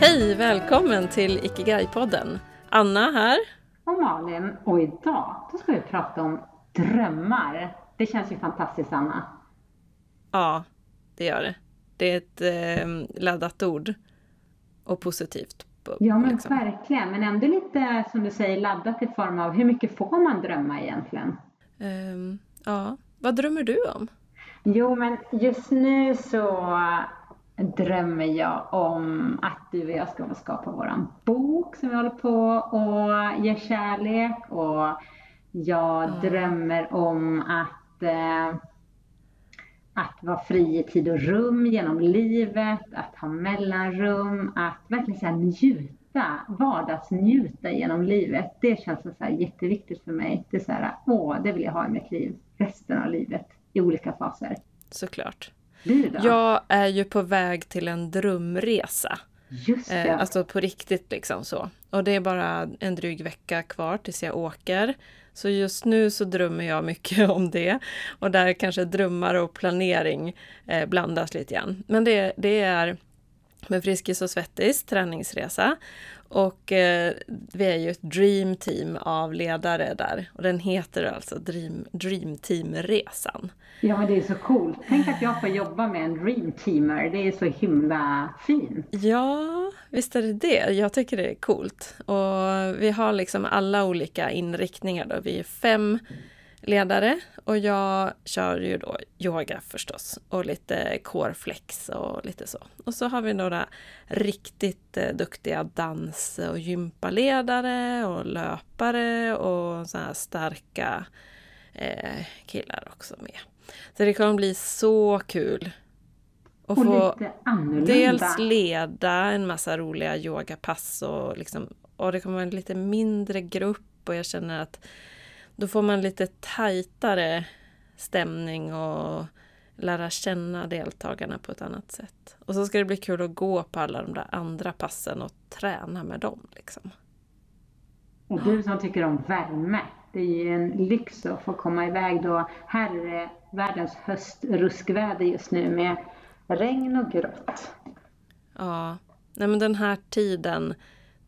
Hej, välkommen till Ikigai-podden. Anna här. Och Malin. Och idag då ska vi prata om drömmar. Det känns ju fantastiskt, Anna. Ja, det gör det. Det är ett eh, laddat ord. Och positivt. Ja, men liksom. verkligen. Men ändå lite, som du säger, laddat i form av hur mycket får man drömma egentligen? Um, ja, vad drömmer du om? Jo, men just nu så drömmer jag om att du och jag ska skapa våran bok som vi håller på och ge kärlek. Och jag mm. drömmer om att, eh, att vara fri i tid och rum genom livet, att ha mellanrum, att verkligen så njuta, vardagsnjuta genom livet. Det känns så här jätteviktigt för mig. Det är så här, åh, det vill jag ha i mitt liv resten av livet i olika faser. Såklart. Jag är ju på väg till en drömresa. Just det. Eh, alltså på riktigt liksom så. Och det är bara en dryg vecka kvar tills jag åker. Så just nu så drömmer jag mycket om det. Och där kanske drömmar och planering eh, blandas lite grann. Men det, det är med Friskis och Svettis träningsresa. Och eh, vi är ju ett Dream Team av ledare där. Och den heter alltså Dream, Dream Team-resan. Ja, men det är så coolt. Tänk att jag får jobba med en Dream Teamer. Det är så himla fint. Ja, visst är det det. Jag tycker det är coolt. Och vi har liksom alla olika inriktningar då. Vi är fem ledare och jag kör ju då yoga förstås och lite coreflex och lite så. Och så har vi några riktigt eh, duktiga dans och gympaledare och löpare och så här starka eh, killar också med. Så det kommer bli så kul att få dels leda en massa roliga yogapass och, liksom, och det kommer vara en lite mindre grupp och jag känner att då får man lite tajtare stämning och lära känna deltagarna på ett annat sätt. Och så ska det bli kul att gå på alla de där andra passen och träna med dem. Liksom. Och du som tycker om värme, det är ju en lyx att få komma iväg då. Här är det världens höstruskväder just nu med regn och grått. Ja, nej men den här tiden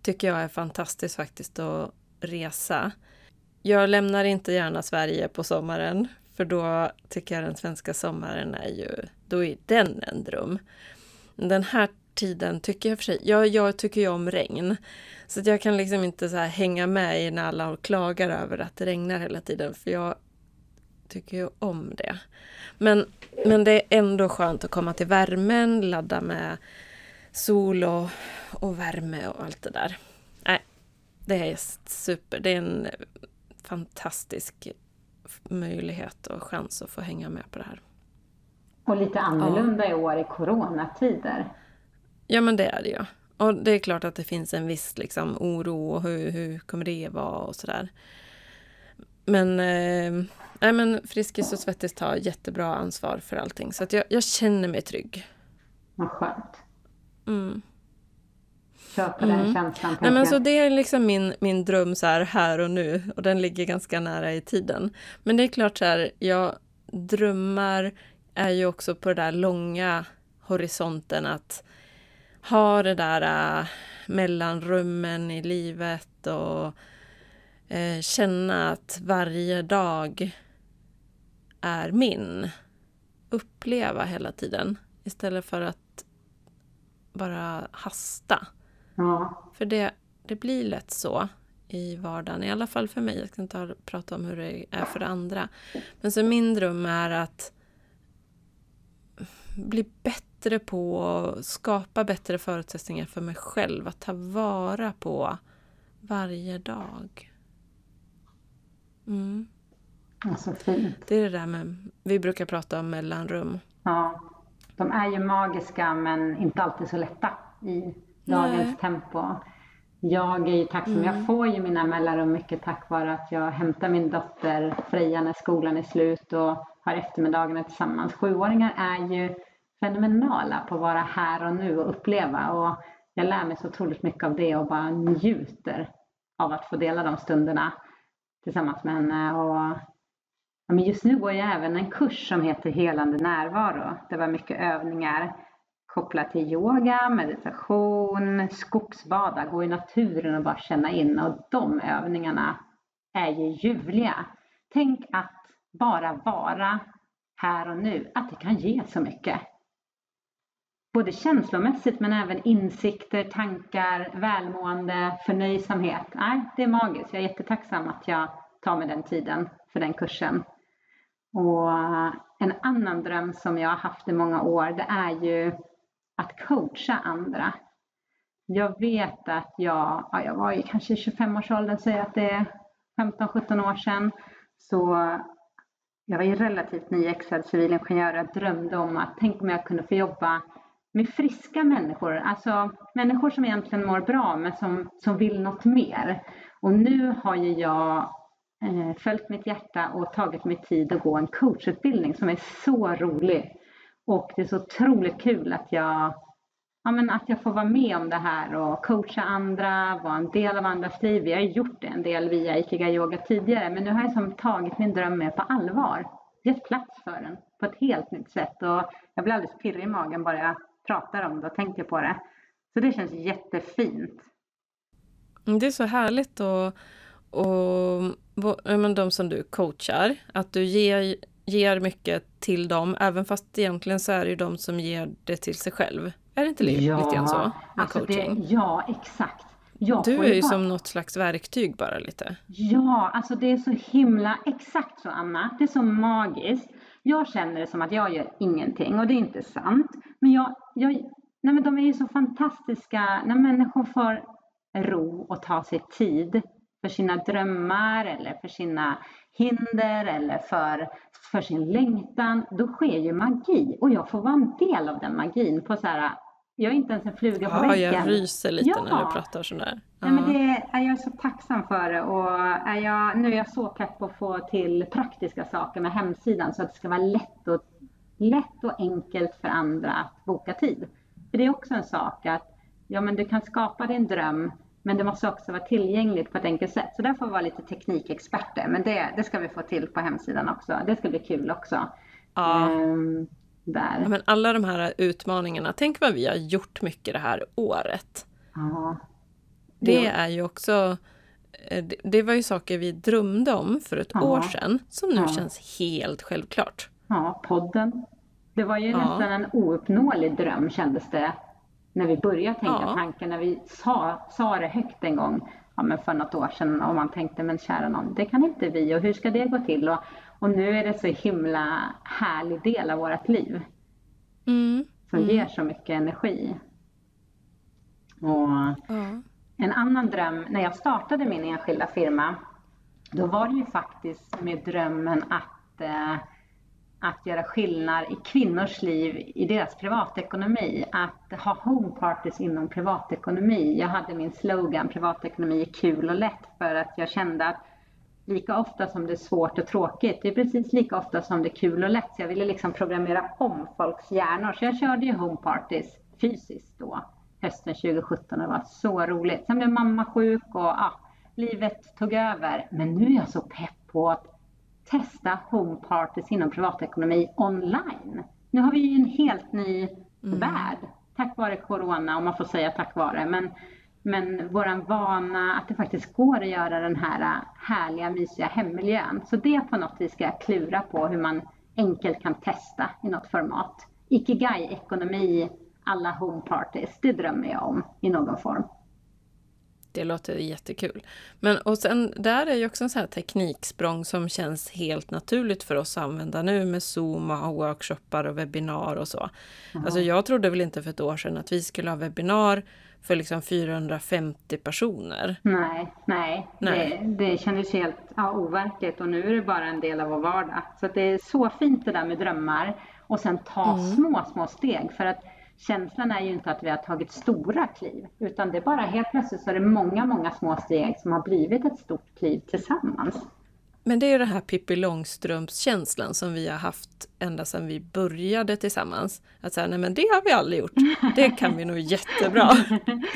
tycker jag är fantastisk faktiskt att resa. Jag lämnar inte gärna Sverige på sommaren, för då tycker jag den svenska sommaren är ju, då är den en dröm. Den här tiden tycker jag för sig, jag, jag tycker ju om regn. Så att jag kan liksom inte så hänga med i när alla klagar över att det regnar hela tiden, för jag tycker ju om det. Men, men det är ändå skönt att komma till värmen, ladda med sol och, och värme och allt det där. Nej, det är super. Det är en fantastisk möjlighet och chans att få hänga med på det här. Och lite annorlunda ja. i år i coronatider. Ja, men det är det ju. Och det är klart att det finns en viss liksom, oro och hur, hur kommer det vara och sådär. Men, eh, nej, men Friskis och Svettis tar jättebra ansvar för allting. Så att jag, jag känner mig trygg. Vad skönt. Mm köpa mm. den känslan. Nej, men så det är liksom min, min dröm så här, här och nu och den ligger ganska nära i tiden. Men det är klart så här, jag drömmar är ju också på den där långa horisonten att ha det där äh, mellanrummen i livet och äh, känna att varje dag är min. Uppleva hela tiden istället för att bara hasta. Ja. För det, det blir lätt så i vardagen, i alla fall för mig. Jag ska inte prata om hur det är för andra. Men så min dröm är att bli bättre på att skapa bättre förutsättningar för mig själv. Att ta vara på varje dag. Mm. Alltså fint. Det är det där med, vi brukar prata om mellanrum. Ja, de är ju magiska men inte alltid så lätta i dagens Nej. tempo. Jag är ju tacksam, mm. jag får ju mina mellanrum mycket tack vare att jag hämtar min dotter Freja när skolan är slut och har eftermiddagarna tillsammans. Sjuåringar är ju fenomenala på att vara här och nu och uppleva och jag lär mig så otroligt mycket av det och bara njuter av att få dela de stunderna tillsammans med henne. Och, ja, men just nu går jag även en kurs som heter Helande närvaro. Det var mycket övningar kopplat till yoga, meditation, skogsbada, gå i naturen och bara känna in. Och de övningarna är ju ljuvliga. Tänk att bara vara här och nu, att det kan ge så mycket. Både känslomässigt men även insikter, tankar, välmående, förnöjsamhet. Nej, det är magiskt. Jag är jättetacksam att jag tar mig den tiden för den kursen. Och en annan dröm som jag har haft i många år, det är ju att coacha andra. Jag vet att jag, ja, jag var i kanske 25-årsåldern, säger att det är 15-17 år sedan. Så jag var ju relativt nyexad civilingenjör och drömde om att tänk om jag kunde få jobba med friska människor, alltså människor som egentligen mår bra men som, som vill något mer. Och nu har ju jag eh, följt mitt hjärta och tagit mig tid att gå en coachutbildning som är så rolig. Och det är så otroligt kul att jag, ja, men att jag får vara med om det här och coacha andra, vara en del av andras liv. Vi har gjort det en del via Ikiga Yoga tidigare, men nu har jag som tagit min dröm med på allvar. Gett plats för den på ett helt nytt sätt och jag blir alldeles pirrig i magen bara jag pratar om det och tänker på det. Så det känns jättefint. Det är så härligt och, och men de som du coachar, att du ger, ger mycket till dem, även fast egentligen så är det ju de som ger det till sig själv. Är det inte ja, lite grann så med alltså coaching? Det, ja, exakt. Jag du är ju bara... som något slags verktyg bara lite. Ja, alltså det är så himla, exakt så Anna. Det är så magiskt. Jag känner det som att jag gör ingenting och det är inte sant. Men, jag, jag, nej men de är ju så fantastiska när människor får ro och ta sig tid för sina drömmar eller för sina hinder eller för, för sin längtan. Då sker ju magi och jag får vara en del av den magin på så här jag är inte ens en fluga på ja, väggen. Jag ryser lite ja. när du pratar sådär. Ja. Nej, men det är, jag är så tacksam för det och är jag, nu är jag så pepp på att få till praktiska saker med hemsidan så att det ska vara lätt och, lätt och enkelt för andra att boka tid. För det är också en sak att ja, men du kan skapa din dröm men det måste också vara tillgängligt på ett enkelt sätt. Så där får vi vara lite teknikexperter. Men det, det ska vi få till på hemsidan också. Det ska bli kul också. Ja. Um, där. Ja, men alla de här utmaningarna, tänk vad vi har gjort mycket det här året. Ja. Det är ju också eh, det var ju saker vi drömde om för ett ja. år sedan som nu ja. känns helt självklart. Ja, podden. Det var ju ja. nästan en ouppnåelig dröm kändes det när vi började tänka ja. tanken, när vi sa, sa det högt en gång ja, men för något år sedan och man tänkte men kära någon, det kan inte vi och hur ska det gå till? Och, och nu är det så himla härlig del av vårt liv. Mm. Som mm. ger så mycket energi. Och mm. En annan dröm, när jag startade min enskilda firma, då var det ju faktiskt med drömmen att, eh, att göra skillnad i kvinnors liv, i deras privatekonomi. Att ha homeparties inom privatekonomi. Jag hade min slogan privatekonomi är kul och lätt för att jag kände att lika ofta som det är svårt och tråkigt, det är precis lika ofta som det är kul och lätt. Så jag ville liksom programmera om folks hjärnor. Så jag körde ju homepartys fysiskt då, hösten 2017. Det var så roligt. Sen blev mamma sjuk och ja, livet tog över. Men nu är jag så pepp på att testa homepartys inom privatekonomi online. Nu har vi ju en helt ny mm. värld tack vare corona, om man får säga tack vare. Men men våran vana att det faktiskt går att göra den här härliga, mysiga hemmiljön. Så det på något vis ska jag klura på hur man enkelt kan testa i något format. Ikigai-ekonomi, alla homeparties, det drömmer jag om i någon form. Det låter jättekul. Men och sen där är ju också en sån här tekniksprång som känns helt naturligt för oss att använda nu med Zoom och workshoppar och webbinar och så. Mm. Alltså jag trodde väl inte för ett år sedan att vi skulle ha webbinar för liksom 450 personer. Nej, nej, nej. Det, det kändes helt ja, overkligt och nu är det bara en del av vår vardag. Så det är så fint det där med drömmar och sen ta mm. små, små steg för att känslan är ju inte att vi har tagit stora kliv utan det är bara helt plötsligt så är det många, många små steg som har blivit ett stort kliv tillsammans. Men det är ju den här Pippi Långstrumps-känslan som vi har haft ända sedan vi började tillsammans. Att säga, nej men det har vi aldrig gjort. Det kan vi nog jättebra.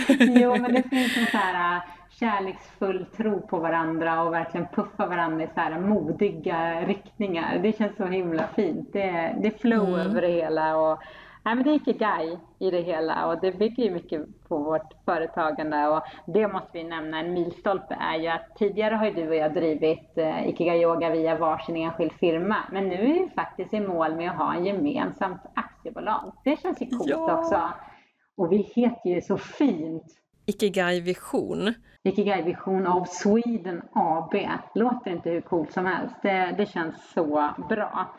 jo, men det finns en så här äh, kärleksfull tro på varandra och verkligen puffa varandra i så här modiga riktningar. Det känns så himla fint. Det, det är flow mm. över det hela och Nej, men det är ikigai i det hela och det bygger ju mycket på vårt företagande och det måste vi nämna. En milstolpe är ju att tidigare har ju du och jag drivit eh, Ikigai Yoga via varsin enskild firma, men nu är vi faktiskt i mål med att ha en gemensamt aktiebolag. Det känns ju coolt ja. också. Och vi heter ju så fint Ikigai Vision. Ikigai Vision of Sweden AB. Låter inte hur coolt som helst. Det, det känns så bra.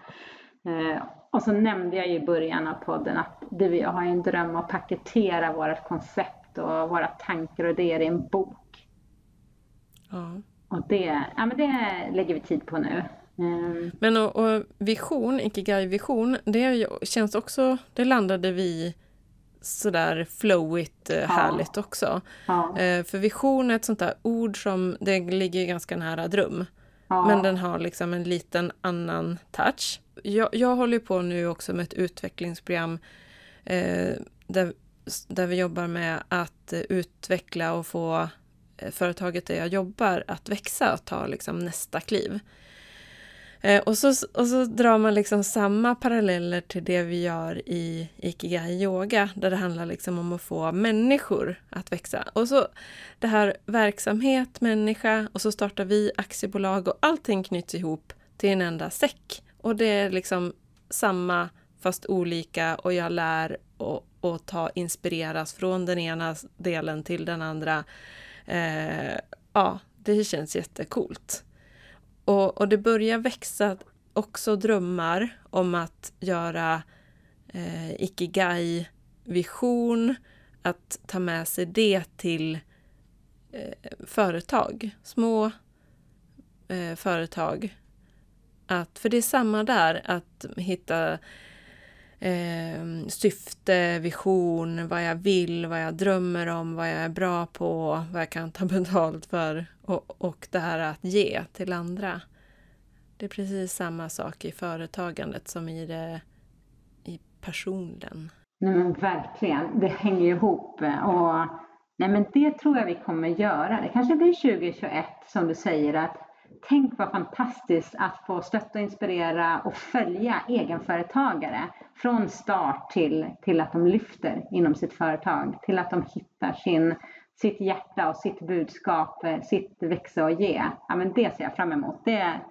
Eh, och så nämnde jag i början av podden att du och jag har en dröm att paketera vårt koncept och våra tankar och idéer i en bok. Ja. Och det, ja, men det lägger vi tid på nu. Mm. Men och, och vision, Ikigai-vision, det känns också, det landade vi sådär flowigt eh, härligt ja. också. Ja. Eh, för vision är ett sånt där ord som, det ligger ganska nära dröm. Ja. Men den har liksom en liten annan touch. Jag, jag håller på nu också med ett utvecklingsprogram eh, där, där vi jobbar med att utveckla och få eh, företaget där jag jobbar att växa och ta liksom nästa kliv. Eh, och, så, och så drar man liksom samma paralleller till det vi gör i Ikigai yoga, där det handlar liksom om att få människor att växa. Och så det här verksamhet, människa, och så startar vi aktiebolag och allting knyts ihop till en enda säck. Och det är liksom samma fast olika och jag lär och, och ta inspireras från den ena delen till den andra. Eh, ja, det känns jättekult. Och, och det börjar växa också drömmar om att göra eh, ikigai-vision, att ta med sig det till eh, företag, små eh, företag. Att, för det är samma där, att hitta eh, syfte, vision, vad jag vill, vad jag drömmer om, vad jag är bra på, vad jag kan ta betalt för och, och det här att ge till andra. Det är precis samma sak i företagandet som i, det, i personen. Nej men verkligen, det hänger ihop. Och, nej men det tror jag vi kommer göra. Det kanske blir 2021 som du säger att tänk vad fantastiskt att få stötta, inspirera och följa egenföretagare från start till, till att de lyfter inom sitt företag, till att de hittar sin, sitt hjärta och sitt budskap, eh, sitt växa och ge. Ja, men det ser jag fram emot. Det,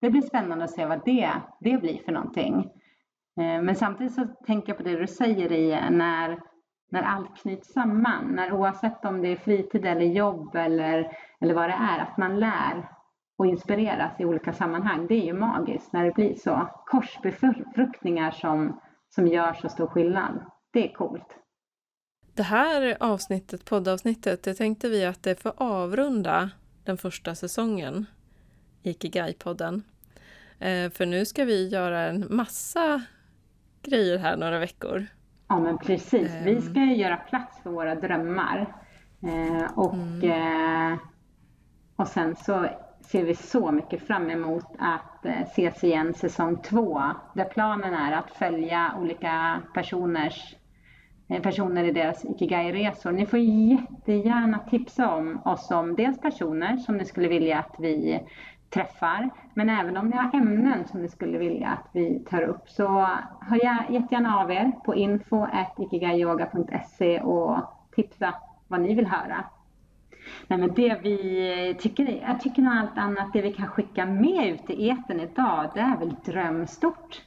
det blir spännande att se vad det, det blir för någonting. Eh, men samtidigt så tänker jag på det du säger i när, när allt knyts samman, när oavsett om det är fritid eller jobb eller, eller vad det är, att man lär och inspireras i olika sammanhang. Det är ju magiskt när det blir så. Korsbefruktningar som, som gör så stor skillnad. Det är coolt. Det här avsnittet, poddavsnittet, det tänkte vi att det får avrunda den första säsongen Ikigai-podden. Eh, för nu ska vi göra en massa grejer här några veckor. Ja men precis, vi ehm. ska ju göra plats för våra drömmar. Eh, och, mm. eh, och sen så ser vi så mycket fram emot att eh, ses igen säsong två. Där planen är att följa olika personers eh, personer i deras Ikigai-resor. Ni får jättegärna tipsa om oss om dels personer som ni skulle vilja att vi träffar. Men även om ni har ämnen som ni skulle vilja att vi tar upp så hör jättegärna av er på info.ikigaiyoga.se och tipsa vad ni vill höra. Nej, men det vi tycker, jag tycker nog allt annat, det vi kan skicka med ut i eten idag, det är väl drömstort.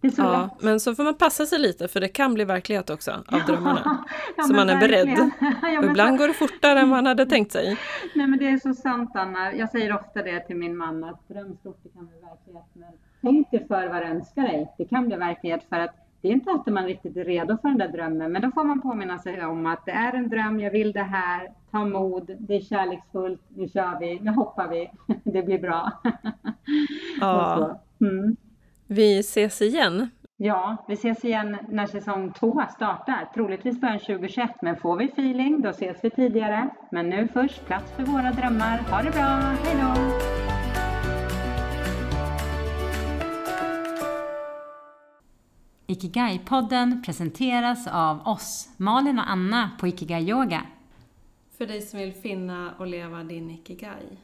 ja, lätt. men så får man passa sig lite för det kan bli verklighet också av drömmarna. ja, så man är beredd. ja, ibland går det fortare än man hade tänkt sig. Nej men det är så sant Anna. Jag säger ofta det till min man att dröm stort, det kan bli verklighet. Men tänk dig för vad du önskar dig. Det kan bli verklighet för att det är inte alltid man riktigt är redo för den där drömmen. Men då får man påminna sig om att det är en dröm, jag vill det här, ta mod, det är kärleksfullt, nu kör vi, nu hoppar vi, det blir bra. Ja. Mm. Vi ses igen. Ja, vi ses igen när säsong två startar. Troligtvis början 2021, men får vi feeling då ses vi tidigare. Men nu först plats för våra drömmar. Ha det bra, hej då! Ikigai-podden presenteras av oss, Malin och Anna på Ikigai Yoga. För dig som vill finna och leva din Ikigai.